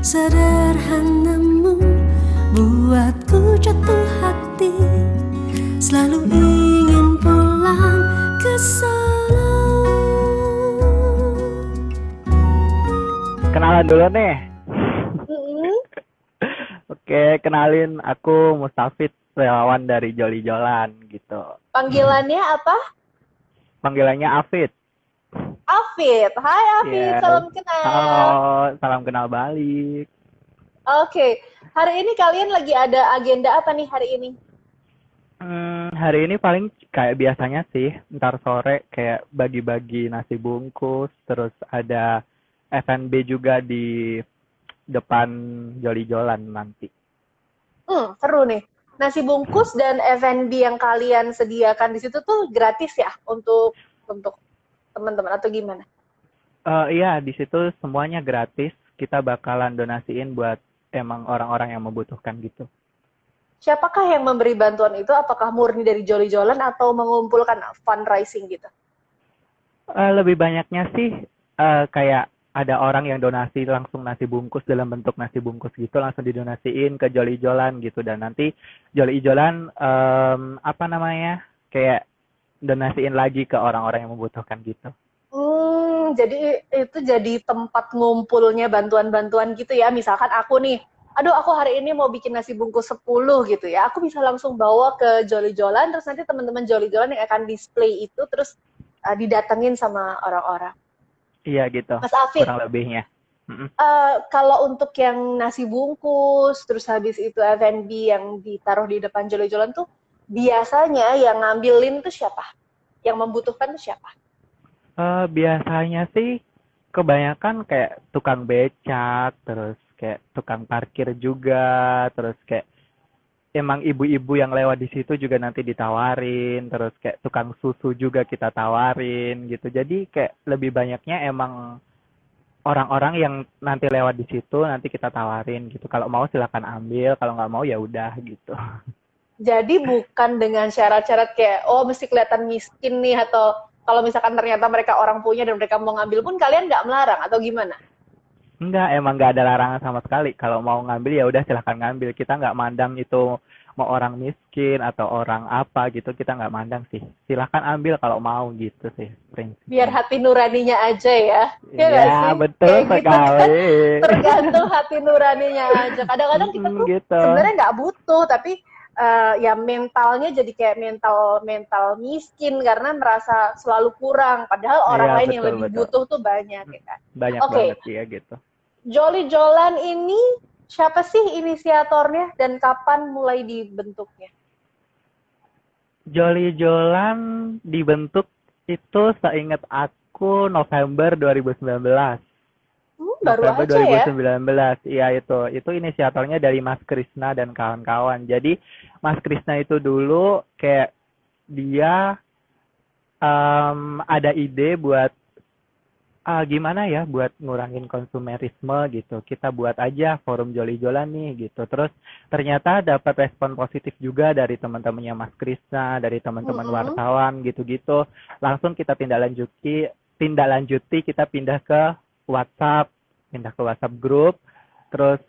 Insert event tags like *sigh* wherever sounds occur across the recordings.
sederhanamu buatku jatuh hati selalu ingin pulang ke sana Kenalan dulu nih. *laughs* Oke, kenalin aku Mustafid relawan dari Joli Jolan gitu. Panggilannya apa? Panggilannya Afid. Afid. Hai Afid, Yes. salam kenal. Halo, salam kenal balik. Oke, hari ini kalian lagi ada agenda apa nih hari ini? Hmm, hari ini paling kayak biasanya sih, ntar sore kayak bagi-bagi nasi bungkus, terus ada F&B juga di depan Joli Jolan nanti. Hmm, seru nih. Nasi bungkus dan F&B yang kalian sediakan di situ tuh gratis ya untuk untuk teman-teman atau gimana? Eh iya, di situ semuanya gratis. Kita bakalan donasiin buat emang orang-orang yang membutuhkan gitu. Siapakah yang memberi bantuan itu? Apakah murni dari Joli Jolan atau mengumpulkan fundraising gitu? Eh, lebih banyaknya sih eh, kayak ada orang yang donasi langsung nasi bungkus dalam bentuk nasi bungkus gitu langsung didonasiin ke Joli Jolan gitu dan nanti Joli Jolan em, apa namanya kayak donasiin lagi ke orang-orang yang membutuhkan gitu. Hmm, jadi itu jadi tempat ngumpulnya bantuan-bantuan gitu ya. Misalkan aku nih, aduh aku hari ini mau bikin nasi bungkus 10 gitu ya. Aku bisa langsung bawa ke Joli Jolan, terus nanti teman-teman Joli Jolan yang akan display itu terus uh, didatengin sama orang-orang. Iya gitu. Mas Afid, Kurang lebihnya. Uh, kalau untuk yang nasi bungkus, terus habis itu F&B yang ditaruh di depan Joli Jolan tuh biasanya yang ngambilin tuh siapa? Yang membutuhkan tuh siapa? Eh, biasanya sih kebanyakan kayak tukang becak, terus kayak tukang parkir juga, terus kayak emang ibu-ibu yang lewat di situ juga nanti ditawarin, terus kayak tukang susu juga kita tawarin gitu. Jadi kayak lebih banyaknya emang orang-orang yang nanti lewat di situ nanti kita tawarin gitu. Kalau mau silakan ambil, kalau nggak mau ya udah gitu. *laughs* Jadi bukan dengan syarat-syarat kayak oh mesti kelihatan miskin nih atau kalau misalkan ternyata mereka orang punya dan mereka mau ngambil pun kalian nggak melarang atau gimana? Enggak, emang nggak ada larangan sama sekali. Kalau mau ngambil ya udah silahkan ngambil. Kita nggak mandang itu mau orang miskin atau orang apa gitu. Kita nggak mandang sih. Silahkan ambil kalau mau gitu sih prinsipnya. Biar hati nuraninya aja ya. Iya Ya, betul Kayak gitu kan, sekali. tergantung hati nuraninya aja. Kadang-kadang kita tuh gitu. sebenarnya nggak butuh tapi eh, ya mentalnya jadi kayak mental mental miskin karena merasa selalu kurang padahal orang Iya, lain yang betul, lebih betul. butuh tuh banyak ya kan. Banyak Oke. banget ya gitu. Jolly Jolan ini siapa sih inisiatornya dan kapan mulai dibentuknya? Jolly Jolan dibentuk itu seingat aku November 2019. Hmm, baru November aja ya. 2019. Iya itu. Itu inisiatornya dari Mas Krisna dan kawan-kawan. Jadi Mas Krisna itu dulu kayak dia em, ada ide buat ah, gimana ya buat ngurangin konsumerisme gitu. Kita buat aja forum Joli Jolan nih gitu. Terus ternyata dapat respon positif juga dari teman-temannya Mas Krisna, dari teman-teman Mm-mm. wartawan gitu-gitu. Langsung kita tindak lanjuti, tindak lanjuti kita pindah ke WhatsApp, pindah ke WhatsApp grup, terus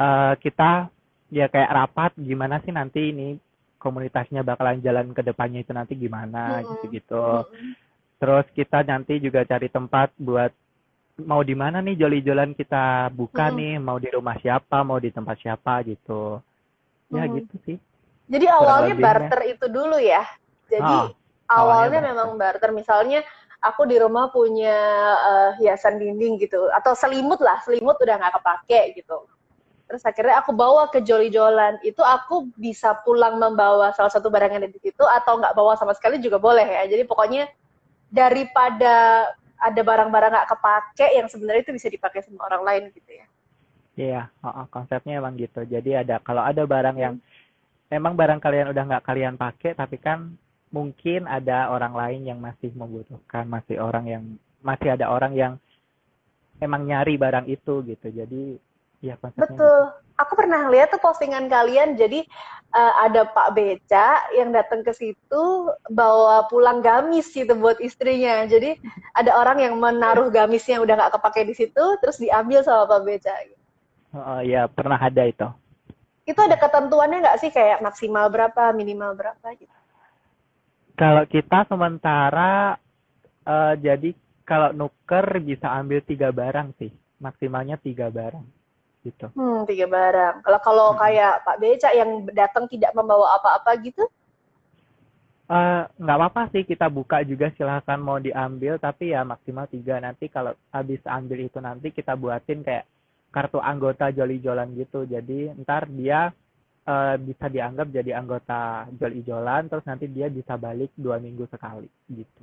eh, kita ya kayak rapat gimana sih nanti ini komunitasnya bakalan jalan ke depannya itu nanti gimana gitu-gitu. Mm-mm. Terus kita nanti juga cari tempat buat mau di mana nih joli-jolan kita buka Mm-mm. nih, mau di rumah siapa, mau di tempat siapa gitu. Ya Mm. gitu sih. Jadi awalnya barter itu dulu ya. Jadi Ah, awalnya awalnya memang barter. Misalnya aku di rumah punya eh, hiasan dinding gitu atau selimut lah, selimut udah nggak kepake gitu. Terus akhirnya aku bawa ke Joli Jolan. Itu aku bisa pulang membawa salah satu barang yang ada di situ atau nggak bawa sama sekali juga boleh ya. Jadi pokoknya daripada ada barang-barang nggak kepake yang sebenarnya itu bisa dipakai sama orang lain gitu ya. Iya, oh, oh, konsepnya emang gitu. Jadi ada kalau ada barang yang emang barang kalian udah nggak kalian pakai, tapi kan mungkin ada orang lain yang masih membutuhkan, masih orang yang masih ada orang yang emang nyari barang itu gitu. Jadi ya konsepnya gitu. Betul. Aku pernah lihat tuh postingan kalian, jadi eh, ada Pak Beca yang datang ke situ bawa pulang gamis gitu buat istrinya. Jadi ada orang yang menaruh gamisnya yang udah nggak kepake di situ, terus diambil sama Pak Beca. Oh, ya pernah ada itu. Itu ada ketentuannya nggak sih kayak maksimal berapa, minimal berapa gitu? Kalau kita sementara eh, jadi kalau nuker bisa ambil tiga barang sih, maksimalnya tiga barang gitu. Hmm, tiga barang. Kalau kalau Mm-mm. kayak Pak Beca yang datang tidak membawa apa-apa gitu, Eh, nggak apa-apa sih kita buka juga silahkan mau diambil tapi ya maksimal tiga nanti kalau habis ambil itu nanti kita buatin kayak kartu anggota joli jolan gitu jadi ntar dia eh, bisa dianggap jadi anggota joli jolan terus nanti dia bisa balik dua minggu sekali gitu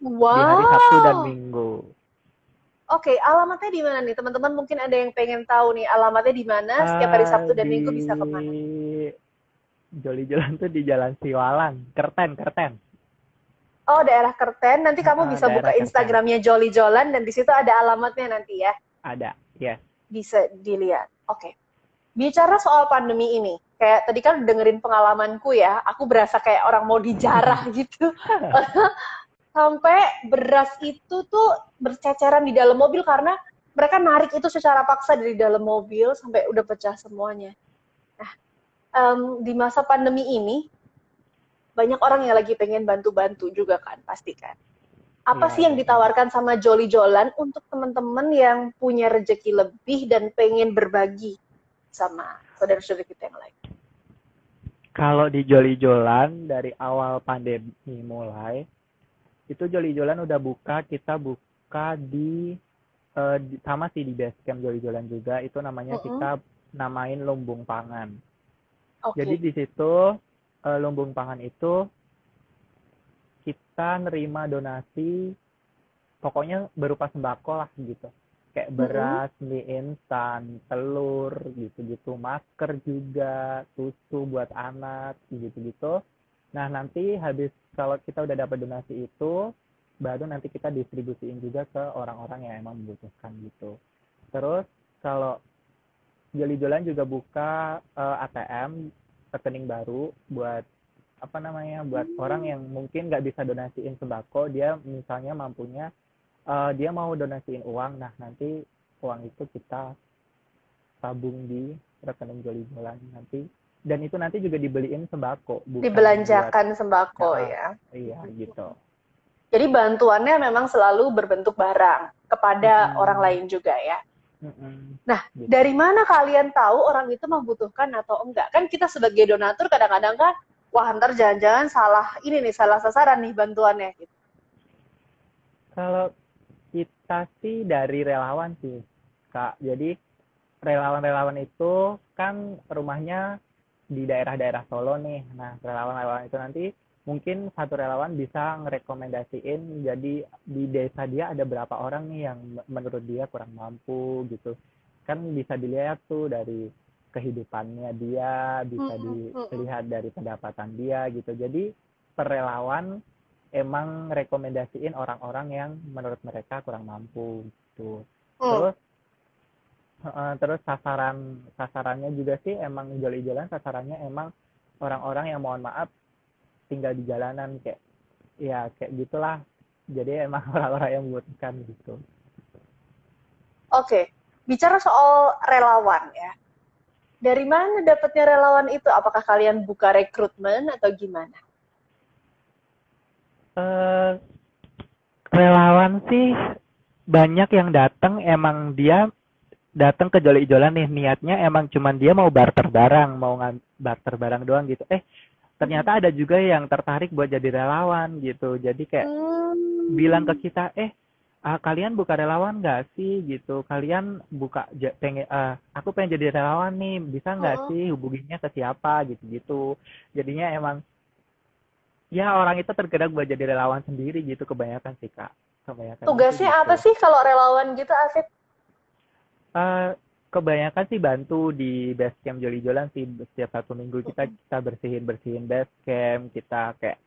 wow. di hari Sabtu dan Minggu Oke, alamatnya di mana nih? Teman-teman mungkin ada yang pengen tahu nih alamatnya di mana? Setiap hari Eh, Sabtu dan di Minggu bisa ke mana? joli jolan tuh di Jalan Siwalang Kerten Kerten Oh, daerah Kerten. Nanti kamu Ah, bisa buka Kerten. Instagramnya Jolly Jolan dan di situ ada alamatnya nanti ya. ada ya Bisa dilihat. Oke. Bicara soal pandemi ini, kayak tadi kan dengerin pengalamanku ya, aku berasa kayak orang mau dijarah *laughs* gitu. *laughs* Sampai beras itu tuh berceceran di dalam mobil karena mereka narik itu secara paksa dari dalam mobil sampai udah pecah semuanya. Nah, em, di masa pandemi ini banyak orang yang lagi pengen bantu-bantu juga kan, pasti kan. Apa Iya, sih yang betul. ditawarkan sama Jolly Jolan untuk teman-teman yang punya rezeki lebih dan pengen berbagi sama saudara-saudara kita yang lain? Kalau di Joli Jolan dari awal pandemi mulai, itu Joli Jolan udah buka, kita buka di, eh, di- sama sih di basecamp Joli Jolan juga, itu namanya Mm-mm. kita namain lumbung pangan. Oke. Jadi di situ eh, lumbung pangan itu kita nerima donasi, pokoknya berupa sembako lah gitu. Kayak beras, mie instan, telur, gitu-gitu, masker juga, susu buat anak, gitu-gitu. Nah nanti habis kalau kita udah dapat donasi itu, baru nanti kita distribusiin juga ke orang-orang yang emang membutuhkan gitu. Terus kalau Joli Jolan juga buka eh, ATM rekening baru buat apa namanya buat orang yang mungkin nggak bisa donasiin sembako dia misalnya mampunya eh, dia mau donasiin uang nah nanti uang itu kita tabung di rekening Joli Jolan nanti dan itu nanti juga dibeliin sembako bukan Dibelanjakan sembako Nah, ya. buat- iya gitu Jadi bantuannya memang selalu berbentuk barang kepada Mm-mm. orang lain juga ya. Nah, Gitu. Dari mana kalian tahu orang itu membutuhkan atau enggak? Kan kita sebagai donatur kadang-kadang kan, wah ntar jangan-jangan salah ini nih, salah sasaran nih bantuannya. Gitu. Kalau kita sih dari relawan sih, Kak. Jadi relawan-relawan itu kan rumahnya di daerah-daerah Solo nih. Nah, relawan-relawan itu nanti mungkin satu relawan bisa ngerekomendasiin jadi di desa dia ada berapa orang nih yang menurut dia kurang mampu gitu. Kan bisa dilihat tuh dari kehidupannya dia, bisa dilihat dari pendapatan dia gitu. Jadi per relawan emang rekomendasiin orang-orang yang menurut mereka kurang mampu gitu. Hmm. Terus eh, terus sasaran sasarannya juga sih emang joli-jolan sasarannya emang orang-orang yang mohon maaf tinggal di jalanan kayak ya kayak gitulah. Jadi emang *laughs* orang-orang yang membutuhkan gitu. Oke, bicara soal relawan ya. Dari mana dapatnya relawan itu? Apakah kalian buka rekrutmen atau gimana? Eh relawan sih banyak yang datang. Emang dia datang ke Joli Jolan nih. Niatnya emang cuman dia mau barter barang mau ngan barter barang doang gitu. Eh ternyata ada juga yang tertarik buat jadi relawan gitu. Jadi kayak Hmm. bilang ke kita eh ah, kalian buka relawan nggak sih? Gitu. Kalian buka pengen ah, aku pengen jadi relawan nih. Bisa nggak Oh. sih hubunginya ke siapa? Gitu gitu jadinya emang ya orang itu tergerak buat jadi relawan sendiri gitu kebanyakan sih kak. Kebanyakan Tugasnya apa sih kalau relawan gitu, Afif? Eh, kebanyakan sih bantu di base camp Joli Jolan sih. Setiap satu minggu kita kita bersihin bersihin base camp kita kayak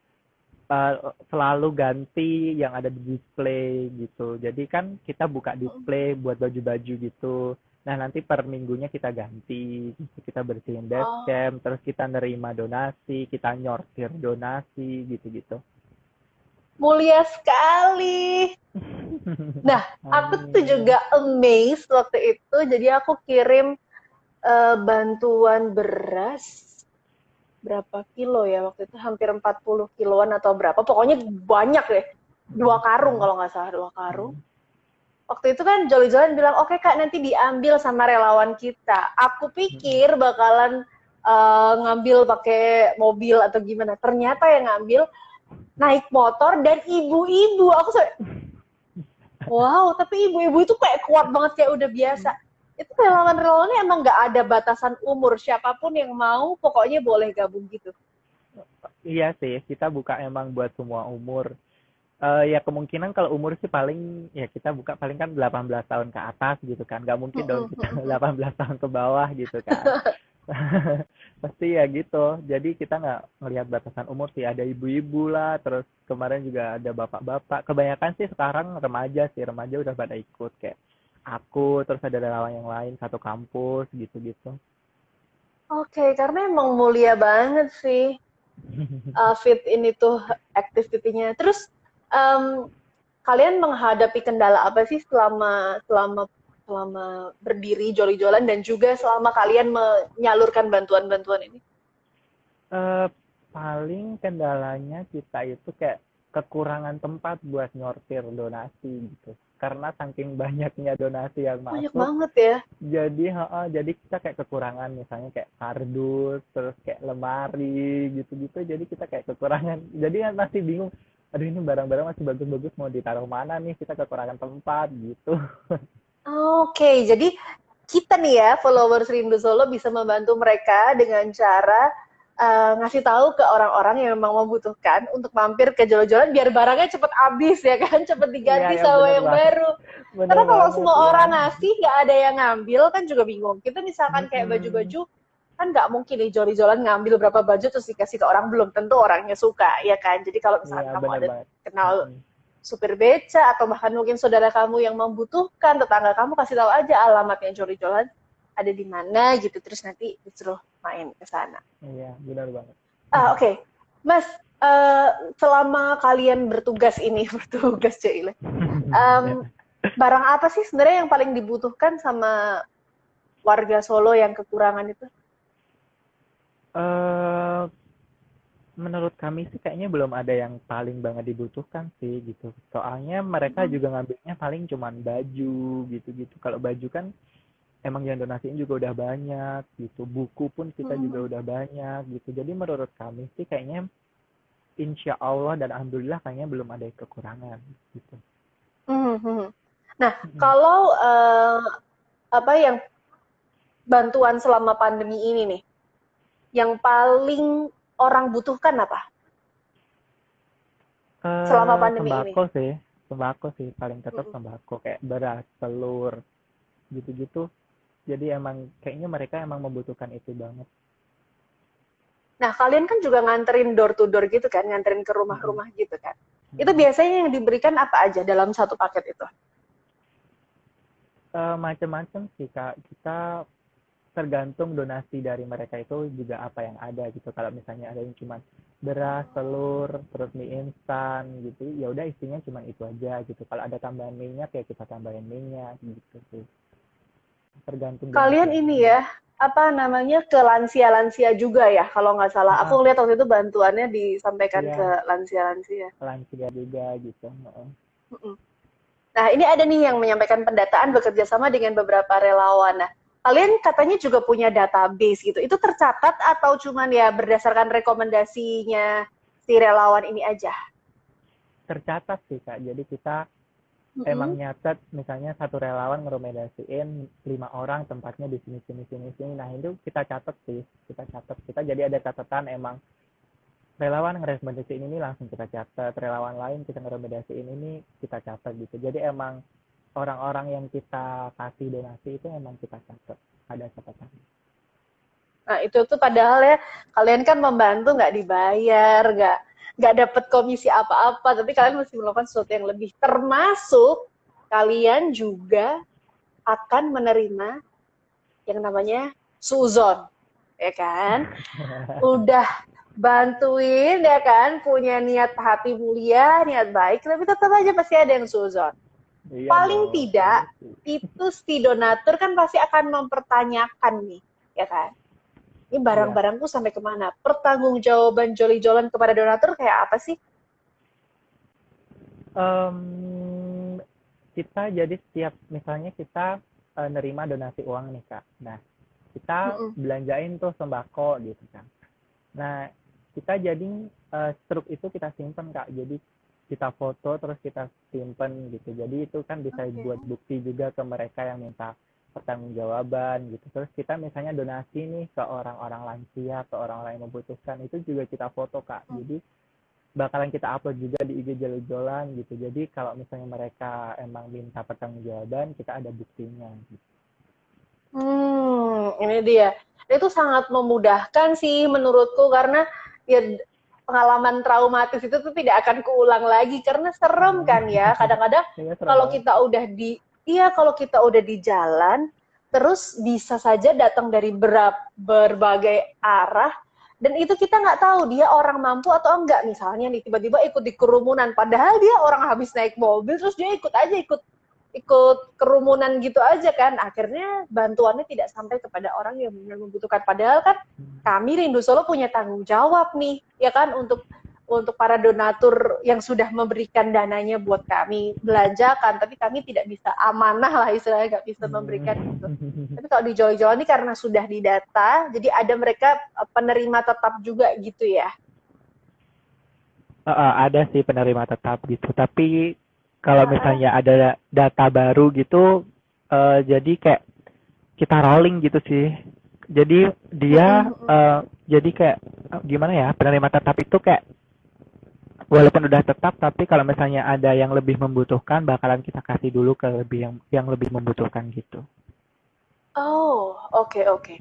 eh, selalu ganti yang ada di display gitu. Jadi kan kita buka display buat baju-baju gitu nah nanti per minggunya kita ganti kita bersihin Oh. camp terus kita nerima donasi kita nyortir donasi gitu-gitu mulia sekali. *laughs* Nah, aku tuh juga amazed waktu itu. Jadi aku kirim uh, bantuan beras berapa kilo ya waktu itu hampir 40 kiloan atau berapa. Pokoknya banyak deh. Dua karung kalau nggak salah dua karung. Waktu itu kan Jolly Jolan bilang, oke okay, kak nanti diambil sama relawan kita. Aku pikir bakalan uh, ngambil pakai mobil atau gimana. Ternyata yang ngambil naik motor dan ibu-ibu. Aku sampai, wow, tapi ibu-ibu itu kayak kuat banget kayak udah biasa. Itu relawan-relawannya emang nggak ada batasan umur. Siapa pun yang mau, pokoknya boleh gabung gitu. Iya sih, kita buka emang buat semua umur. Uh, ya kemungkinan kalau umur sih paling ya kita buka paling kan 18 tahun ke atas gitu kan. Gak mungkin dong kita *laughs* 18 tahun ke bawah gitu kan. *laughs* pasti ya gitu. Jadi kita nggak ngelihat batasan umur sih. Ada ibu-ibu lah terus kemarin juga ada bapak-bapak. Kebanyakan sih sekarang remaja sih. Remaja udah pada ikut kayak aku terus ada relawan yang lain satu kampus gitu-gitu. Oke okay, karena emang mulia banget sih. Uh, *laughs* fit ini tuh activity-nya. Terus um, kalian menghadapi kendala apa sih selama selama selama berdiri Jolly Jolan dan juga selama kalian menyalurkan bantuan-bantuan ini? Uh, paling kendalanya kita itu kayak kekurangan tempat buat nyortir donasi gitu. Karena saking banyaknya donasi yang masuk banyak banget ya. jadi uh, jadi kita kayak kekurangan misalnya kayak kardus terus kayak lemari gitu-gitu. Jadi kita kayak kekurangan. Jadi kan masih bingung aduh ini barang-barang masih bagus-bagus mau ditaruh mana nih kita kekurangan tempat gitu Oke, jadi kita nih ya followers Rindu Solo bisa membantu mereka dengan cara uh, ngasih tahu ke orang-orang yang memang membutuhkan untuk mampir ke jualan-jualan biar barangnya cepet habis ya kan, cepet diganti ya, ya, sama yang banget. baru. Bener Karena kalau semua ya. orang ngasih nggak ada yang ngambil kan juga bingung. Kita misalkan kayak baju-baju kan nggak mungkin nih joli-jolan ngambil berapa baju terus dikasih ke orang belum tentu orangnya suka ya kan. Jadi kalau misalkan ya, kamu ada banget. kenal hmm supir beca atau bahkan mungkin saudara kamu yang membutuhkan tetangga kamu kasih tahu aja alamatnya Joli Jolan ada di mana gitu terus nanti disuruh main ke sana. Iya benar banget. Ah oke, okay. Mas uh, selama kalian bertugas ini *laughs* bertugas Cile, um, *laughs* barang apa sih sebenarnya yang paling dibutuhkan sama warga Solo yang kekurangan itu? Uh, menurut kami sih kayaknya belum ada yang paling banget dibutuhkan sih gitu. Soalnya mereka hmm. juga ngambilnya paling cuman baju gitu-gitu. Kalau baju kan emang yang donasiin juga udah banyak gitu. Buku pun kita hmm. juga udah banyak gitu. Jadi menurut kami sih kayaknya insya Allah dan alhamdulillah kayaknya belum ada kekurangan gitu. Hmm. hmm. Nah hmm. kalau uh, apa yang bantuan selama pandemi ini nih, yang paling orang butuhkan apa? Uh, Selama pandemi sembako ini. sih, sembako sih paling tetap hmm. sembako kayak beras, telur, gitu-gitu. Jadi emang kayaknya mereka emang membutuhkan itu banget. Nah, kalian kan juga nganterin door to door gitu kan, nganterin ke rumah-rumah hmm. gitu kan. Hmm. Itu biasanya yang diberikan apa aja dalam satu paket itu? Uh, macam-macam sih kak. Kita tergantung donasi dari mereka itu juga apa yang ada gitu. Kalau misalnya ada yang cuma beras telur terus mie instan gitu ya udah isinya cuma itu aja gitu. Kalau ada tambahan minyak ya kita tambahin minyak gitu sih. Tergantung kalian ini ya apa namanya ke lansia lansia juga ya kalau nggak salah. Nah, aku lihat waktu itu bantuannya disampaikan ya, ke lansia lansia lansia juga gitu nah ini ada nih yang menyampaikan pendataan bekerja sama dengan beberapa relawan. Nah kalian katanya juga punya database gitu. Itu tercatat atau cuman ya berdasarkan rekomendasinya si relawan ini aja? Tercatat sih kak. Jadi kita mm-hmm. emang nyatet misalnya satu relawan ngerekomendasiin lima orang tempatnya di sini sini sini sini. Nah itu kita catat sih, kita catat. Kita jadi ada catatan emang relawan ngerekomendasiin ini langsung kita catat. Relawan lain kita ngerekomendasiin ini kita catat gitu. Jadi emang orang-orang yang kita kasih donasi itu emang kita catat ada catatan. Nah itu tuh padahal ya kalian kan membantu nggak dibayar, nggak nggak dapat komisi apa-apa, tapi kalian masih melakukan sesuatu yang lebih. Termasuk kalian juga akan menerima yang namanya suzon, ya kan? *laughs* Udah bantuin ya kan punya niat hati mulia niat baik tapi tetap aja pasti ada yang suzon Iya Paling dong. tidak, itu si donatur kan pasti akan mempertanyakan nih ya kan? Ini barang-barangku sampai ke mana? Pertanggungjawaban joli jolan kepada donatur kayak apa sih? Em, kita jadi setiap misalnya kita eh, nerima donasi uang nih kak. Nah kita Mm-mm. belanjain tuh sembako gitu kan nah kita jadi eh, struk itu kita simpen kak. Jadi kita foto terus kita simpen gitu jadi itu kan bisa Oke. buat bukti juga ke mereka yang minta pertanggungjawaban gitu terus kita misalnya donasi nih ke orang-orang lansia ke orang-orang yang membutuhkan itu juga kita foto kak Hmm. jadi bakalan kita upload juga di IG Jalan gitu. Jadi kalau misalnya mereka emang minta pertanggungjawaban, kita ada buktinya. Gitu. Hmm, ini dia. Itu sangat memudahkan sih menurutku karena ya pengalaman traumatis itu tuh tidak akan keulang lagi karena serem kan ya. Kadang-kadang serem kalau kita udah di iya kalau kita udah di jalan terus bisa saja datang dari berap, berbagai arah dan itu kita nggak tahu dia orang mampu atau enggak. Misalnya nih tiba-tiba ikut di kerumunan padahal dia orang habis naik mobil terus dia ikut aja ikut ikut kerumunan gitu aja kan. Akhirnya bantuannya tidak sampai kepada orang yang benar membutuhkan. Padahal kan kami Rindu Solo punya tanggung jawab nih ya kan untuk untuk para donatur yang sudah memberikan dananya buat kami belanjakan. Tapi kami tidak bisa amanah lah istilahnya nggak bisa memberikan itu tapi kalau di Joli-Joli ini karena sudah didata jadi ada mereka eh, penerima tetap juga gitu ya. Eh, ada sih penerima tetap gitu. Tapi kalau misalnya ada data baru gitu, eh, jadi kayak kita rolling gitu sih. Jadi dia, eh, jadi kayak eh, gimana ya? Penerima tetap itu kayak walaupun udah tetap, tapi kalau misalnya ada yang lebih membutuhkan, bakalan kita kasih dulu ke lebih yang yang lebih membutuhkan gitu. oh oke oke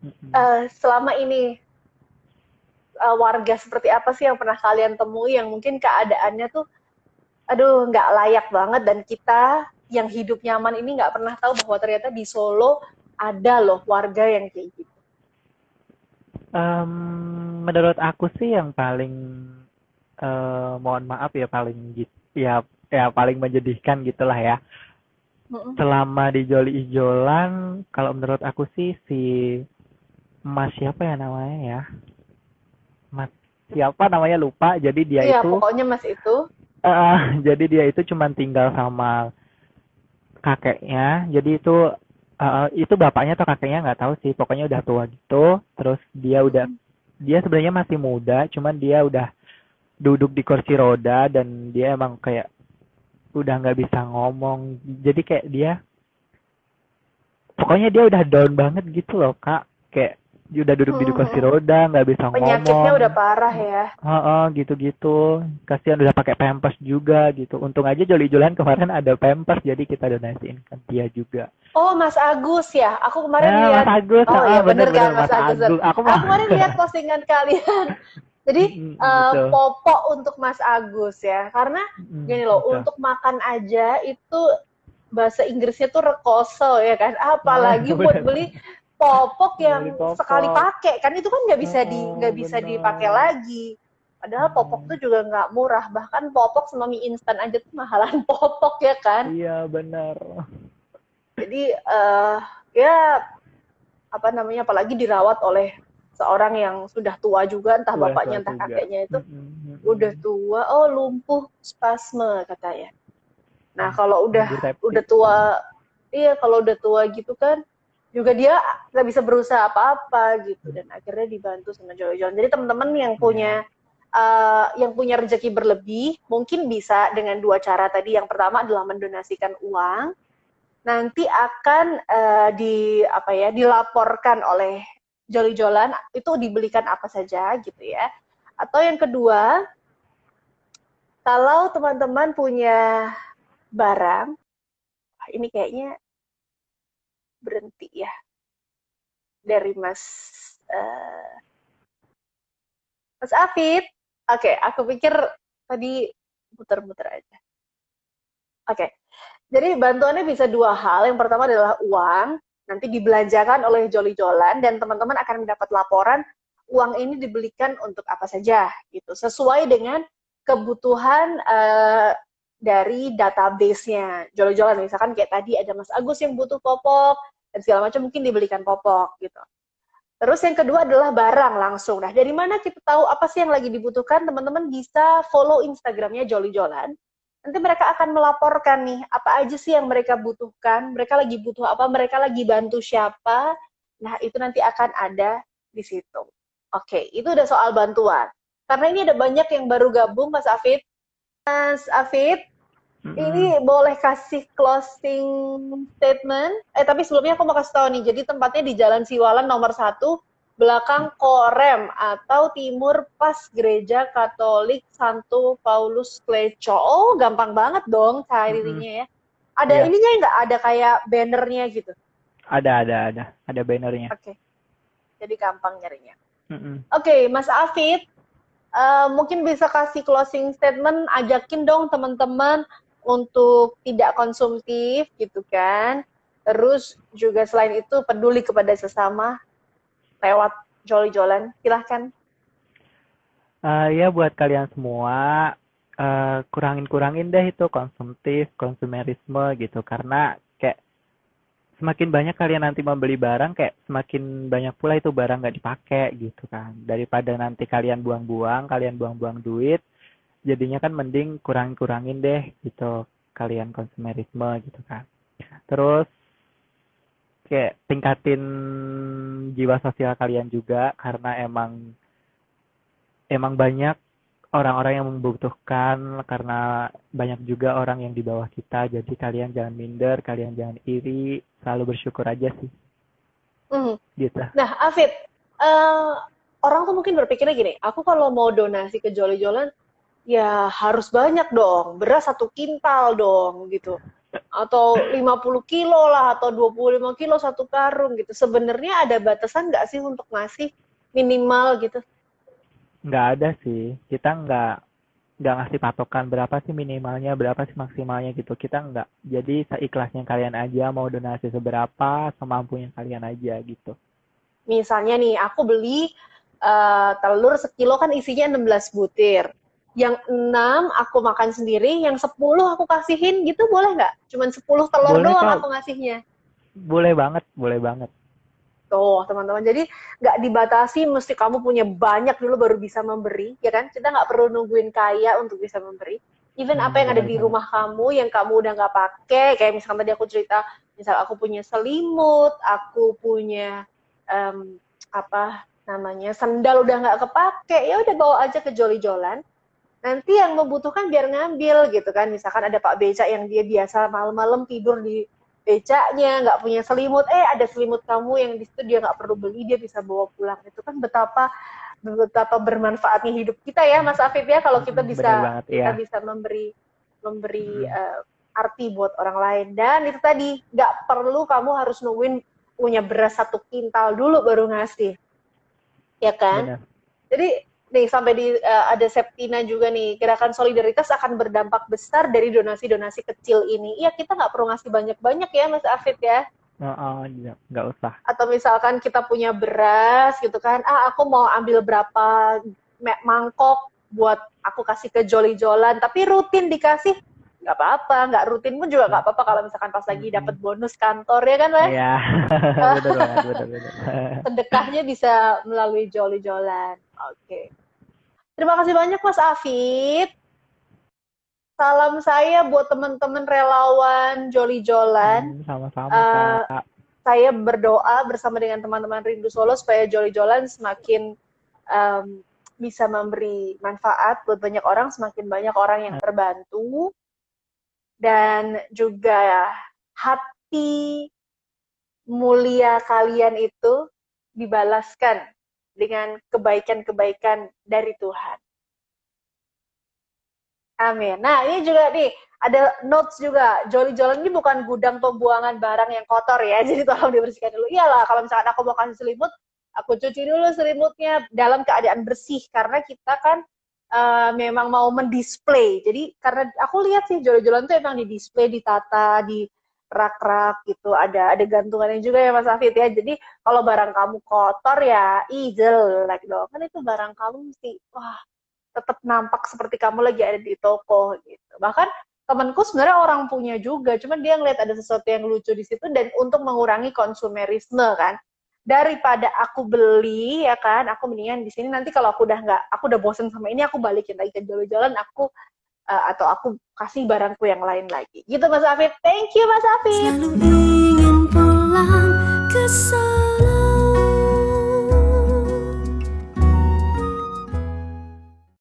Mm-mm. Eh, selama ini eh, warga seperti apa sih yang pernah kalian temui yang mungkin keadaannya tuh aduh nggak layak banget dan kita yang hidup nyaman ini nggak pernah tahu bahwa ternyata di Solo ada loh warga yang kayak gitu. Em, menurut aku sih yang paling eh, mohon maaf ya paling ya ya paling menyedihkan gitulah ya. Mm-mm. Selama di Joli Ijolan, kalau menurut aku sih si Mas siapa ya namanya ya? Mas siapa namanya lupa. Jadi dia Iya, itu pokoknya Mas itu. Eh, *laughs* jadi dia itu cuma tinggal sama kakeknya. Jadi itu eh, itu bapaknya atau kakeknya nggak tahu sih. Pokoknya udah tua gitu. Terus dia udah dia sebenarnya masih muda, cuman dia udah duduk di kursi roda dan dia emang kayak udah nggak bisa ngomong. Jadi kayak dia pokoknya dia udah down banget gitu loh, Kak. Kayak dia udah duduk di Hmm. kursi roda, nggak bisa Penyakitnya ngomong. udah parah ya. Heeh, gitu-gitu. Kasihan udah pakai pampers juga gitu. Untung aja Joli-Jolan kemarin ada pampers jadi kita donasiin ke dia juga. Oh, Mas Agus ya. Aku kemarin Ya, lihat Mas Agus, Oh, heeh, iya, bener bener-bener kan, Mas Agus. Aku Aku mah kemarin lihat postingan kalian. *laughs* Jadi betul. popok untuk Mas Agus ya. Karena gini loh, betul. untuk makan aja itu bahasa Inggrisnya tuh rekoso ya kan. Apalagi Nah, buat bener. beli popok yang popok. sekali pakai kan itu kan nggak bisa di nggak bisa bener. dipakai lagi. Padahal popok tuh juga nggak murah. Bahkan popok sama mie instan aja tuh mahalan *laughs* popok ya kan. Iya, benar. Jadi eh ya apa namanya apalagi dirawat oleh seorang yang sudah tua juga entah bapaknya entah juga. kakeknya itu Mm, mm, mm, udah tua oh lumpuh spasme katanya. Nah, kalau udah udah tua iya kalau udah tua gitu kan juga dia nggak bisa berusaha apa-apa gitu dan akhirnya dibantu sama Jojo. Jadi teman-teman yang punya eh, yang punya rezeki berlebih mungkin bisa dengan dua cara tadi. Yang pertama adalah mendonasikan uang. Nanti akan eh, di apa ya dilaporkan oleh Joli Jolan itu dibelikan apa saja gitu ya. Atau yang kedua, kalau teman-teman punya barang, ini kayaknya berhenti ya dari Mas eh, Mas Afid. Oke, aku pikir tadi muter-muter aja. Oke, jadi bantuannya bisa dua hal. Yang pertama adalah uang, nanti dibelanjakan oleh Joli Jolan dan teman-teman akan mendapat laporan uang ini dibelikan untuk apa saja gitu sesuai dengan kebutuhan uh, dari database-nya. Jual-jualan misalkan kayak tadi ada Mas Agus yang butuh popok dan segala macam mungkin dibelikan popok gitu. Terus yang kedua adalah barang langsung. Nah dari mana kita tahu apa sih yang lagi dibutuhkan? Teman-teman bisa follow Instagramnya Jolly Jolan nanti mereka akan melaporkan nih apa aja sih yang mereka butuhkan? Mereka lagi butuh apa? Mereka lagi bantu siapa? Nah itu nanti akan ada di situ. Oke, itu udah soal bantuan. Karena ini ada banyak yang baru gabung, Mas Afid. Mas Afid, mm-hmm. ini boleh kasih closing statement. Eh, tapi sebelumnya aku mau kasih tahu nih. Jadi tempatnya di Jalan Siwalan nomor satu, belakang Korem atau timur pas Gereja Katolik Santo Paulus Kleco. Oh, gampang banget dong carinya mm-hmm. ya. Ada yeah. ininya nggak? Ada kayak bannernya gitu? Ada, ada, ada. Ada bannernya. Oke. Okay. Jadi gampang nyarinya. Oke, okay, Mas Afid, uh, mungkin bisa kasih closing statement, ajakin dong teman-teman untuk tidak konsumtif gitu kan. Terus juga selain itu peduli kepada sesama lewat joli-jolan. Silahkan. Uh, ya buat kalian semua uh, kurangin-kurangin deh itu konsumtif, konsumerisme gitu karena semakin banyak kalian nanti membeli barang kayak semakin banyak pula itu barang nggak dipakai gitu kan daripada nanti kalian buang-buang kalian buang-buang duit jadinya kan mending kurang-kurangin deh gitu kalian konsumerisme gitu kan. Terus kayak tingkatin jiwa sosial kalian juga karena emang emang banyak orang-orang yang membutuhkan karena banyak juga orang yang di bawah kita. Jadi kalian jangan minder kalian jangan iri selalu bersyukur aja sih. Mm. gitu. Nah Afid uh, orang tuh mungkin berpikirnya gini aku kalau mau donasi ke joli-jolan ya harus banyak dong. Beras satu kintal dong gitu. Atau 50 kilo lah atau 25 kilo satu karung gitu. Sebenarnya ada batasan nggak sih untuk ngasih minimal gitu? Nggak ada sih. Kita nggak nggak ngasih patokan berapa sih minimalnya berapa sih maksimalnya gitu. Kita nggak. Jadi seikhlasnya kalian aja mau donasi seberapa semampunya kalian aja gitu. Misalnya nih aku beli uh, telur sekilo kan isinya 16 butir yang enam aku makan sendiri yang 10 aku kasihin gitu boleh nggak cuman 10 telur boleh, doang aku ngasihnya boleh banget boleh banget Tuh, teman-teman. Jadi nggak dibatasi mesti kamu punya banyak dulu baru bisa memberi, ya kan? Kita nggak perlu nungguin kaya untuk bisa memberi. Even hmm, apa yang ada di rumah kamu yang kamu udah nggak pakai, kayak misalkan tadi aku cerita, misal aku punya selimut, aku punya um, apa namanya sendal udah nggak kepake, ya udah bawa aja ke joli-jolan. Nanti yang membutuhkan biar ngambil gitu kan. Misalkan ada Pak Beca yang dia biasa malam-malam tidur di becaknya nggak punya selimut eh ada selimut kamu yang di situ dia nggak perlu beli dia bisa bawa pulang itu kan betapa betapa bermanfaatnya hidup kita ya Mas Afif ya kalau kita bisa banget, kita iya. bisa memberi memberi hmm. uh, arti buat orang lain dan itu tadi nggak perlu kamu harus nungguin punya beras satu kintal dulu baru ngasih ya kan Benar. jadi nih sampai di uh, ada Septina juga nih gerakan solidaritas akan berdampak besar dari donasi-donasi kecil ini. Iya kita nggak perlu ngasih banyak-banyak ya Mas Afid ya. Oh, nggak usah. Atau misalkan kita punya beras gitu kan, ah aku mau ambil berapa mangkok buat aku kasih ke joli-jolan, tapi rutin dikasih nggak apa-apa, nggak rutin pun juga nggak apa-apa kalau misalkan pas lagi dapat bonus kantor ya kan, Iya, *laughs* Sedekahnya bisa melalui joli-jolan. Oke. Okay. Terima kasih banyak Mas Afid. Salam saya buat teman-teman relawan Joli Jolan. Hmm, sama-sama uh. Saya berdoa bersama dengan teman-teman Rindu Solo supaya Joli Jolan semakin um, bisa memberi manfaat buat banyak orang, semakin banyak orang yang terbantu dan juga hati mulia kalian itu dibalaskan dengan kebaikan-kebaikan dari Tuhan. Amin. Nah, ini juga nih ada notes juga. Joli Jolan ini bukan gudang pembuangan barang yang kotor ya. *laughs* Jadi tolong dibersihkan dulu. Iyalah, kalau misalkan aku mau kasih selimut, aku cuci dulu selimutnya dalam keadaan bersih karena kita kan uh, memang mau mendisplay. Jadi karena aku lihat sih Joli Jolan tuh emang di display, ditata, di rak-rak gitu. Ada ada gantungannya juga ya Mas Afid ya. Jadi kalau barang kamu kotor ya ih jelek dong. Kan itu barang kamu mesti wah tetap nampak seperti kamu lagi ada di toko gitu. Bahkan temanku sebenarnya orang punya juga cuman dia ngeliat ada sesuatu yang lucu di situ dan untuk mengurangi konsumerisme kan. Daripada aku beli ya kan aku mendingan di sini nanti kalau aku udah nggak aku udah bosen sama ini aku balikin lagi ke jalan-jalan aku uh, atau aku kasih barangku yang lain lagi. Gitu Mas Afif. Thank you Mas Afif. Selalu ingin pulang ke sana.